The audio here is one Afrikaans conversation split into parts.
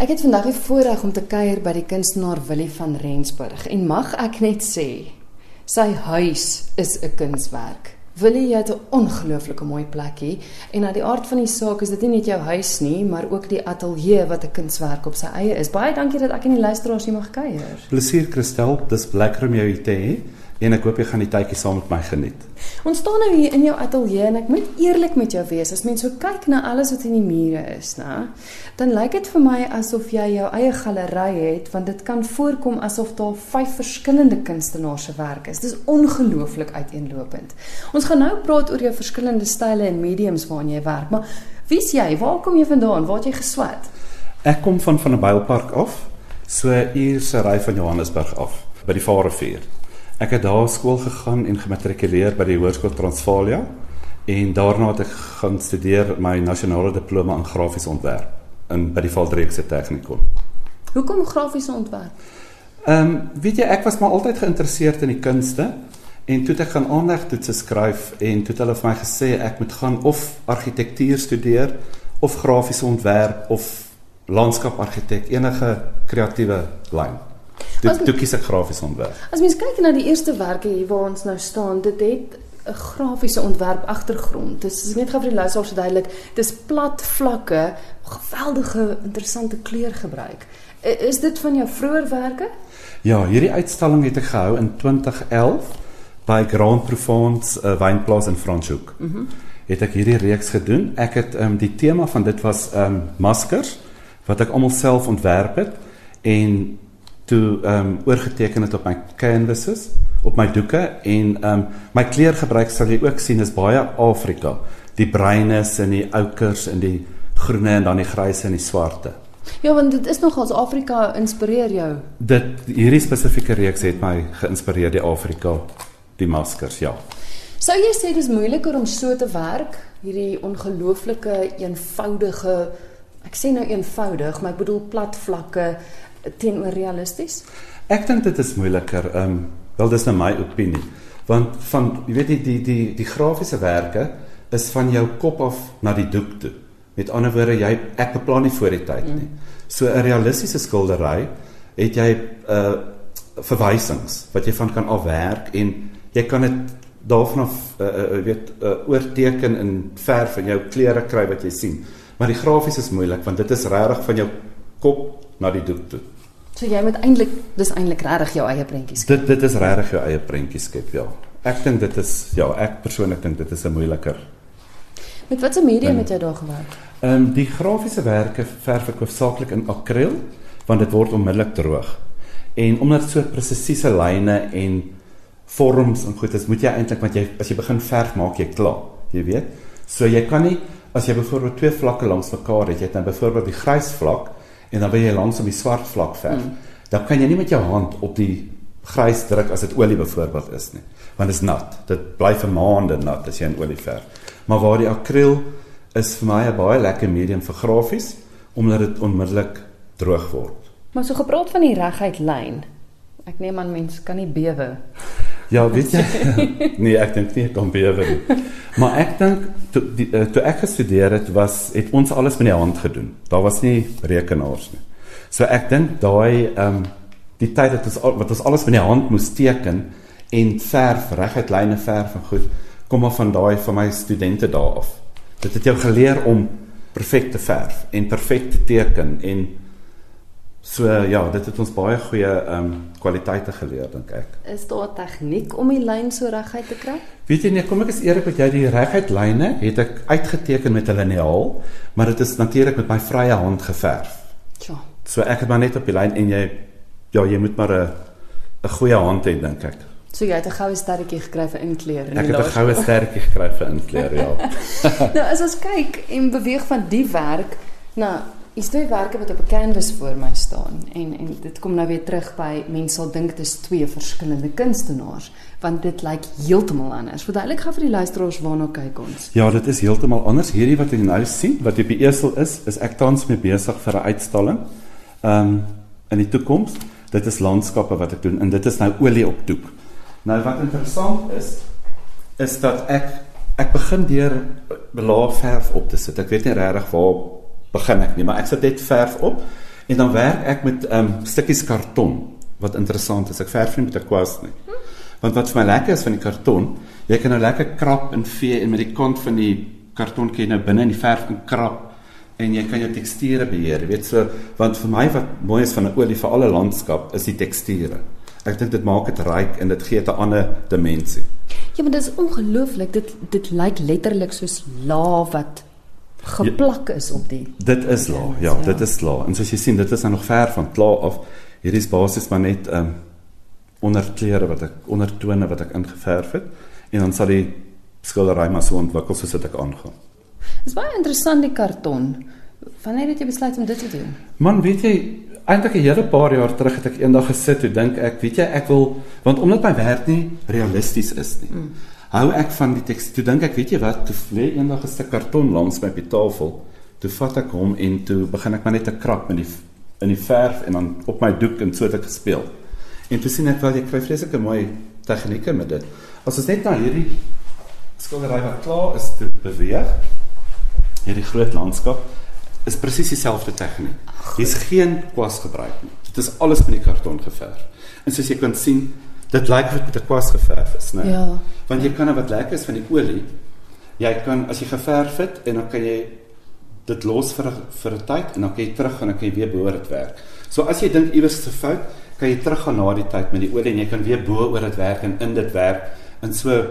Ek het vandag die voorreg om te kuier by die kunstenaar Willie van Rensburg en mag ek net sê, sy huis is 'n kunswerk. Willie, jy het 'n ongelooflike mooi plek hier en uit die aard van die saak is dit nie net jou huis nie, maar ook die ateljee wat 'n kunswerk op sy eie is. Baie dankie dat ek en die luisteraars hier mag kuier. Plesier Christel, dis lekker om jou hier te hê en ek hoop jy gaan die tydjie saam met my geniet. Ons staan nou hier in jou ateljee en ek moet eerlik met jou wees. As mens so kyk na alles wat in die mure is, nè, dan lyk dit vir my asof jy jou eie galery het, want dit kan voorkom asof daar vyf verskillende kunstenaars se werk is. Dis ongelooflik uiteenlopend. Ons gaan nou praat oor jou verskillende style en mediums waarin jy werk, maar wie's jy? Waar kom jy vandaan? Waar het jy geswat? Ek kom van van 'n Bylpark af, so uur se ry van Johannesburg af, by die Varevuur. Ek het daar skool gegaan en gematrikuleer by die Hoërskool Transvaalia en daarna het ek gaan studeer my nasionale diploma in grafiese ontwerp in by die Valdriekse Tegnikon. Hoekom grafiese ontwerp? Ehm um, weet jy ek was maar altyd geïnteresseerd in die kunste en toe het ek gaan aandagtoetse skryf en toe het hulle vir my gesê ek moet gaan of argitektuur studeer of grafiese ontwerp of landskapargitek enige kreatiewe lyn. Dit toe kies ek grafiese ontwerp. As mens kyk na die eerste werke hier waar ons nou staan, dit het 'n grafiese ontwerp agtergrond. Dit is net gou vir die luisteraars duidelik, dis plat vlakke, geweldige interessante kleur gebruik. Is dit van jou vroeë werke? Ja, hierdie uitstalling het ek gehou in 2011 by Grand Provence uh, wynplaas in Franschhoek. Mhm. Mm het ek hierdie reeks gedoen. Ek het ehm um, die tema van dit was ehm um, maskers wat ek almal self ontwerp het en toe ehm um, oorgeteken het op my canvases, op my doeke en ehm um, my kleurgebruik sal jy ook sien is baie Afrika. Die bruines en die oukers en die groene en dan die grys en die swarte. Ja, want dit is nogals Afrika inspireer jou. Dit hierdie spesifieke reeks het my geïnspireer die Afrika, die maskers, ja. Sou jy sê dis moeiliker om so te werk, hierdie ongelooflike eenvoudige ek sê nou eenvoudig, maar ek bedoel plat vlakke teenoor realisties? Ek dink dit is moeiliker. Ehm um, wel dis nou my opinie. Want van jy weet die die die die grafiese werke is van jou kop af na die doek toe. Met ander woorde, jy ek beplan nie voor die tyd nie. Mm. So 'n realistiese skildery het jy 'n uh, verwysings wat jy van kan afwerk en jy kan dit daarvan af uh, uh, weet uh, oorteken in verf en jou kleure kry wat jy sien. Maar die grafies is moeilik want dit is regtig van jou kop na die doek toe. So jy moet eintlik dis eintlik regtig jou eie prentjies skep. Dit dit is regtig jou eie prentjies skep, ja. Ek dink dit is ja, ek persoonlik dink dit is 'n moeiliker. Met watter medium het jy daar gewerk? Ehm um, die grafiese werke verf ek hoofsaaklik in akriel want dit word onmiddellik droog. En omdat so presisiese lyne en vorms en goed is, moet jy eintlik want jy as jy begin verf maak jy klaar, jy weet. So jy kan nie as jy byvoorbeeld twee vlakke langs mekaar het, jy het nou byvoorbeeld die grys vlak en dan wil jy langs op die swart vlak verf. Mm. Dan kan jy nie met jou hand op die grys druk as dit olie byvoorbeeld is nie, want dit is nat. Dit bly vir maande nat as jy in olie verf. Maar waar die akriel is vir my 'n baie lekker medium vir grafies omdat dit onmiddellik droog word. Maar so gepraat van die reguit lyn. Ek neem aan mense kan nie bewe. Ja, weet jy? nee, ek dink nie kan bewe nie. Maar ek dink toe uh, toe ek gestudeer het, was het ons alles met die hand gedoen. Daar was nie rekenaars nie. So ek dink daai ehm um, die tyd dat ons wat ons alles met die hand moes teken en verf, reguit lyne verf en goed, kom maar van daai van my studente daar af. Dit het jou geleer om perfek te verf en perfek te teken en So ja, dit het ons baie goeie ehm um, kwaliteite geleer dink ek. Is daar 'n tegniek om die lyn so reguit te kry? Weet jy nie, kom ek is eerlik met jou, die reguit lyne het ek uitgeteken met 'n liniaal, maar dit is natuurlik met my vrye hand geverf. Ja. So ek het maar net op die lyn en jy ja, jy moet maar 'n 'n goeie hand hê dink ek. So jy het 'n goue sterretjie gekry vir inkleur in die Ek het 'n goue sterretjie gekry vir inkleur, ja. nou as ons kyk en beweeg van die werk na Is twee werke wat op 'n canvas voor my staan en en dit kom nou weer terug by mense sal dink dit is twee verskillende kunstenaars want dit lyk heeltemal anders. Verduidelik gou vir die luisteraars waarna kyk ons. Ja, dit is heeltemal anders. Hierdie wat jy nou sien, wat op die esel is, is ek tans mee besig vir 'n uitstalling. Ehm um, in die toekoms, dit is landskappe wat ek doen en dit is nou olie op doek. Nou wat interessant is is dat ek ek begin deur belaag verf op te sit. Ek weet nie regtig waar begin ek nie, maar ek sit net verf op En dan werk ek met um, stukkies karton wat interessant is. Ek verf nie met 'n kwas nie. Want wat vir my lekker is van die karton, jy kan nou lekker krap en vee en met die kant van die karton kan jy nou binne in die verf in krap en jy kan jou teksture beheer. Jy weet so, want vir my wat mooi is van 'n olie vir alle landskap is die teksture. Ek dink dit maak dit ryk en dit gee 'n ander dimensie. Ja, maar dit is ongelooflik. Dit dit lyk letterlik soos laaf wat geplak is op die Dit is la, ja, Ja. dit is la. En soos jy sien, dit is nou nog ver van klaar af. Hierdie is basies maar net ehm um, onderkleure wat ek ondertone wat ek ingeverf het en dan sal die skildery maar so ontwikkel soos dit ek aangaan. Dis baie interessant die karton. Wanneer het jy besluit om dit te doen? Man, weet jy, eintlik 'n hele paar jaar terug het ek eendag gesit en dink ek, weet jy, ek wil want omdat my werk nie realisties is nie. Mm. Hou ek van die teks. Toe dink ek, weet jy wat, toe lê eendag 'n stuk karton langs my op die tafel. Toe vat ek hom en toe begin ek maar net te krap met die in die verf en dan op my doek en so het ek gespeel. En toe sien ek wel jy kry vreeslike mooi tegnieke met dit. As ons net na hierdie skildery wat klaar is te beweeg, hierdie groot landskap is presies dieselfde tegniek. Hier's geen kwas gebruik nie. Dit is alles met die karton geverf. En soos jy kan sien, dit lyk of dit met 'n kwas geverf is, né? Ja. Want jy kan nou wat lekker is van die olie. Jy kan as jy geverf het en dan kan jy dit los vir vir 'n tyd en dan kan jy terug en dan kan jy weer behoor dit werk. So as jy dink iewers 'n fout, kan jy teruggaan na die tyd met die olie en jy kan weer bo oor dit werk en in dit werk en so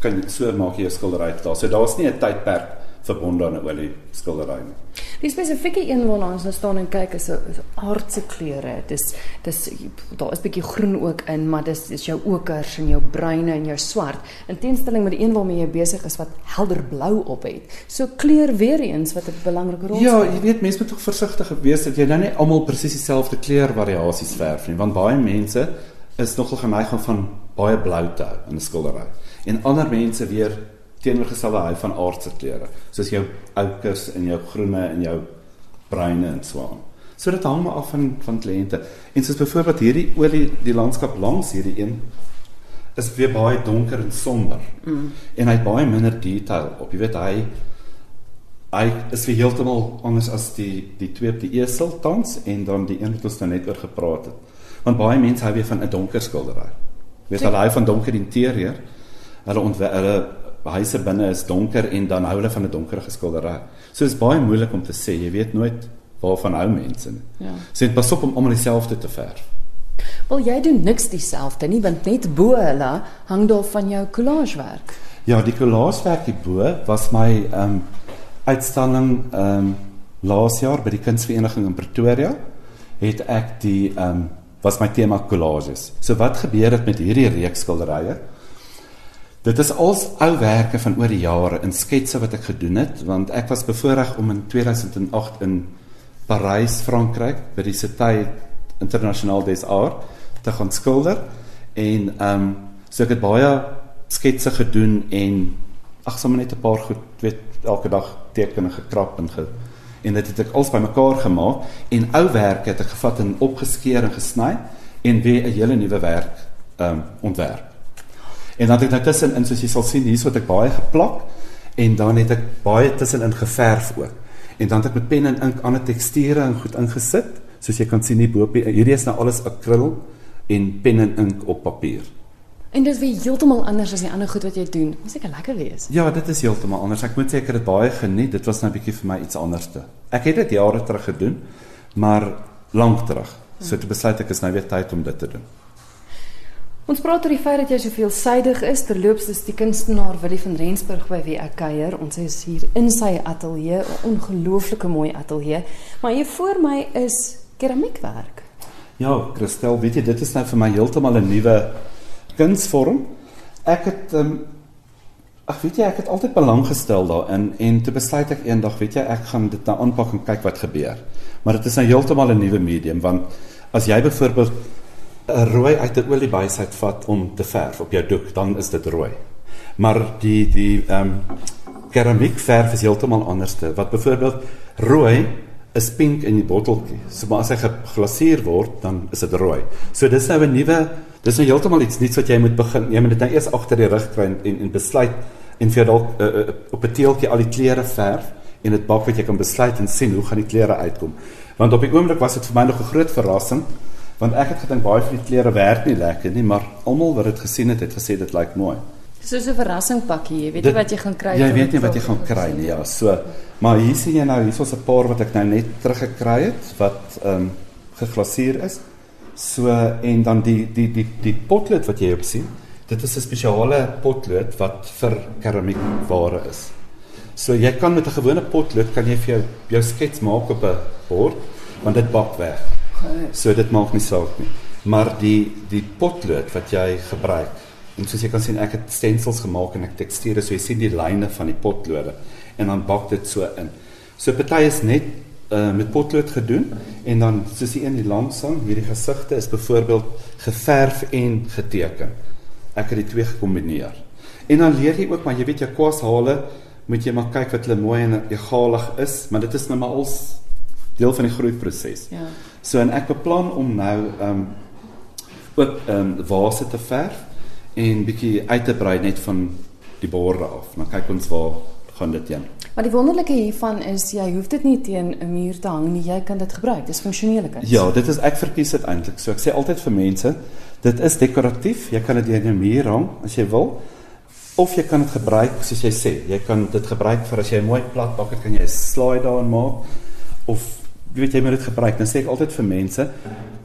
kan so maak jy jou skildery klaar. So daar's nie 'n tydperk verbonde aan 'n olie skildery nie. Die spesifieke een waarna ons nou staan en kyk is 'n aardse kleure. Dis dis daar is bietjie groen ook in, maar dis dis jou okers en jou bruine en jou swart. In teenstelling met die een waarmee jy besig is wat helder blou op het. So kleur weer eens wat 'n belangrike rol Ja, speel. jy weet mense moet tog versigtig wees dat jy nou nie almal presies dieselfde kleurvariasies verf nie, want baie mense is nogal geneig om van baie blou te hou in 'n skildery. En ander mense weer teenoorgestelde hou van aardse kleure, soos jou oukers en jou groene en jou bruine en so aan. So dit hang maar af van van kliënte. En soos byvoorbeeld hierdie olie die landskap langs hierdie een is weer baie donker en somber. Mm. En hy het baie minder detail op. Jy weet hy hy is weer heeltemal anders as die die twee op die esel tans en dan die een wat ons nou net oor gepraat het. Want baie mense hou weer van 'n donker skildery. Weet hulle hou van donker interieur. Hulle ontwer hulle huise binne is donker en dan hou hulle van 'n donker skildery. So is baie moeilik om te sê. Jy weet nooit waarvan hou mense nie. Ja. So dit pas op om almal dieselfde te verf. Wel jy doen niks dieselfde nie, want net bo hulle hang daar van jou collagewerk. Ja, die collagewerk hierbo was my ehm um, uitstalling ehm um, laas jaar by die Kunsvereniging in Pretoria het ek die ehm um, was my tema collages. So wat gebeur het met hierdie reeks skilderye? Dit is als ouwerke van oor die jare in sketse wat ek gedoen het want ek was bevoorreg om in 2008 in Parys, Frankryk by die Cité Internationale des Arts te gaan skilder en ehm um, so ek het baie sketse gedoen en ag sommer net 'n paar goed weet elke dag tekenne gekrap en ge en dit het ek als bymekaar gemaak en ou werk het ek gevat en opgeskeer en gesny en weer 'n hele nuwe werk ehm um, ontwerp. En dan het ek nou tussenin soos jy sal sien hierso het ek baie geplak en dan het ek baie tussenin geverf ook. En dan het ek met pen en ink ander teksture en goed ingesit soos jy kan sien hier bo hierdie is nou alles akryl en pen en ink op papier. En dit is weer heeltemal anders as die ander goed wat jy doen. Moet seker lekker wees. Ja, dit is heeltemal anders. Ek moet sê ek het dit baie geniet. Dit was nou 'n bietjie vir my iets anderste. Ek het dit jare terug gedoen, maar lank terug. So toe besluit ek is nou weer tyd om dit te doen. Ons praat oor die feit dat jy so veelsidig is. Terloops is die kunstenaar Willie van Rensburg by wie ek kuier. Ons is hier in sy ateljee, 'n ongelooflike mooi ateljee. Maar hier voor my is keramiekwerk. Ja, Christel, weet jy, dit is nou vir my heeltemal 'n nuwe kunsvorm. Ek het ehm um, ag weet jy, ek het altyd belang gestel daarin en toe besluit ek eendag, weet jy, ek gaan dit nou aanpak en kyk wat gebeur. Maar dit is nou heeltemal 'n nuwe medium want as jy byvoorbeeld 'n rooi uit 'n oliebuis uit vat om te verf op jou doek, dan is dit rooi. Maar die die ehm um, keramiekverf is heeltemal anderste. Wat byvoorbeeld rooi is pink in die botteltjie. So maar as hy geglaseer word, dan is dit rooi. So dis nou 'n nuwe dis nou heeltemal iets nuuts wat jy moet begin. Jy moet dit nou eers agter die rug kry en en, en besluit en vir dalk uh, uh, op 'n teeltjie al die kleure verf en dit bak wat jy kan besluit en sien hoe gaan die kleure uitkom. Want op die oomblik was dit vir my nog 'n groot verrassing want ek het gedink baie van die klere werk nie lekker nie, maar almal wat dit gesien het, het gesê dit lyk mooi. Soos 'n verrassing pakkie, jy weet nie wat jy gaan kry nie. Jy weet nie wat jy gaan kry nie. Ja, so maar hier sien jy nou hier's 'n paar wat ek nou net teruggekry het wat ehm um, geglaseer is. So en dan die die die die potlood wat jy op sien, dit is 'n spesiale potlood wat vir keramiekware is. So jy kan met 'n gewone potlood kan jy vir jou jou skets maak op 'n bord want dit bak weg. So dit maak nie saak nie. Maar die die potlood wat jy gebruik en soos jy kan sien ek het stencils gemaak en ek teksture so jy sien die lyne van die potlode en dan bak dit so in. So party is net uh, met potlood gedoen en dan soos die een die langsang hierdie gesigte is byvoorbeeld geverf en geteken. Ek het die twee gekombineer. En dan leer jy ook maar jy weet jou kwashale moet jy maar kyk wat hulle mooi en egalig is, maar dit is nou maar als deel van die groeiproses. Ja. So en ek beplan om nou ehm um, ook ehm um, vase te verf en bietjie uit te brei net van die borde af. Maar kyk ons waar gaan dit heen. Maar die wonderlike hiervan is jy hoef dit nie teen 'n muur te hang nie, jy kan dit gebruik. Dis funksionele kuns. Ja, dit is ek verkies dit eintlik. So ek sê altyd vir mense, dit is dekoratief. Jy kan dit teen 'n muur hang as jy wil of jy kan dit gebruik soos jy sê jy kan dit gebruik vir as jy 'n mooi plat bak het kan jy 'n slide daarin maak of jy weet jy moet dit gebruik dan sê ek altyd vir mense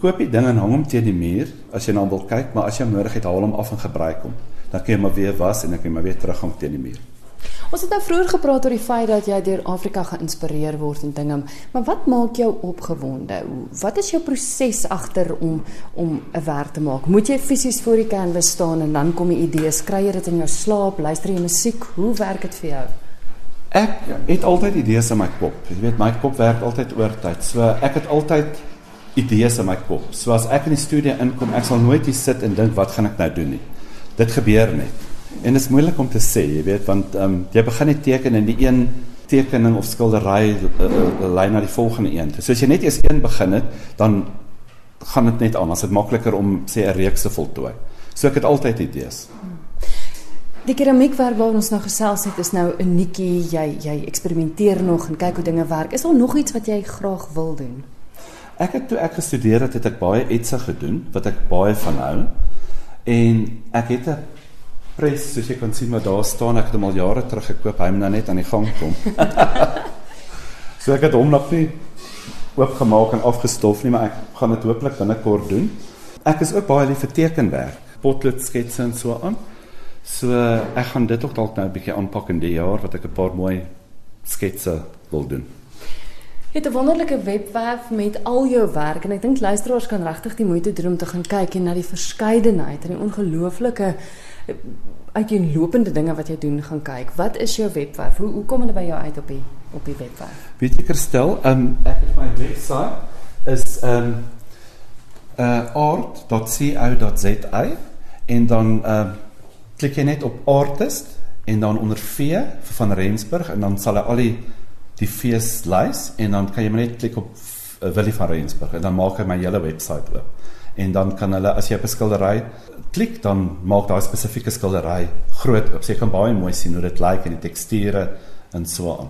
koop die ding en hang hom teen die muur as jy nou wil kyk maar as jy nodig het haal hom af en gebruik hom dan kan jy maar weer was en dan kan jy maar weer terughang teen die muur Ons het nou vroeër gepraat oor die feit dat jy deur Afrika geïnspireer word en dinge, maar wat maak jou opgewonde? Wat is jou proses agter om om 'n werk te maak? Moet jy fisies voor die canvas staan en dan kom die idees, kry jy dit in jou slaap, luister jy musiek? Hoe werk dit vir jou? Ek het altyd idees in my kop. Jy weet my kop werk altyd oor tyd. So ek het altyd idees in my kop. So as ek in die studio inkom, ek sal nooit hier sit en dink wat gaan ek nou doen nie. Dit gebeur net. En dit is moeilik om te sê, jy weet, want ehm um, jy begin net teken en die een tekening of skildery uh, uh, lei na die volgende een. So as jy net eers een begin het, dan gaan dit net aan. Dit is makliker om sê 'n reeks te voltooi. So ek het altyd idees. Die keramiekwerk waar ons nou gesels het is nou uniekie. Jy jy eksperimenteer nog en kyk hoe dinge werk. Is daar nog iets wat jy graag wil doen? Ek het toe ek gestudeer het, het ek baie etse gedoen wat ek baie van hou. En ek het 'n pres soos jy kan sien maar daar staan ek het hom al jare terug gekoop hy moet nou net aan die gang kom so ek het hom nog nie oopgemaak en afgestof nie maar ek gaan dit hopelik binnekort doen ek is ook baie lief vir tekenwerk potlood sketse en so aan so ek gaan dit ook dalk nou 'n bietjie aanpak in die jaar wat ek 'n paar mooi sketse wil doen Jy het 'n wonderlike webwerf met al jou werk en ek dink luisteraars kan regtig die moeite doen om te gaan kyk en na die verskeidenheid en die ongelooflike uiteenlopende dinge wat jy doen gaan kyk. Wat is jou webwerf? Hoe hoe kom hulle by jou uit op die op die webwerf? Weet jy Kerstel, um, ek het my webwerf is um uh art.co.za en dan uh klik jy net op artist en dan onder V vir van Rensburg en dan sal hy al die die feeslys en dan kan jy net klik op uh, Willie van Rensburg en dan maak hy my hele webwerf oop en dan kan hulle as jy op 'n skildery klik dan maak daai spesifieke skildery groot oop. So jy kan baie mooi sien hoe dit lyk en die teksture en so aan.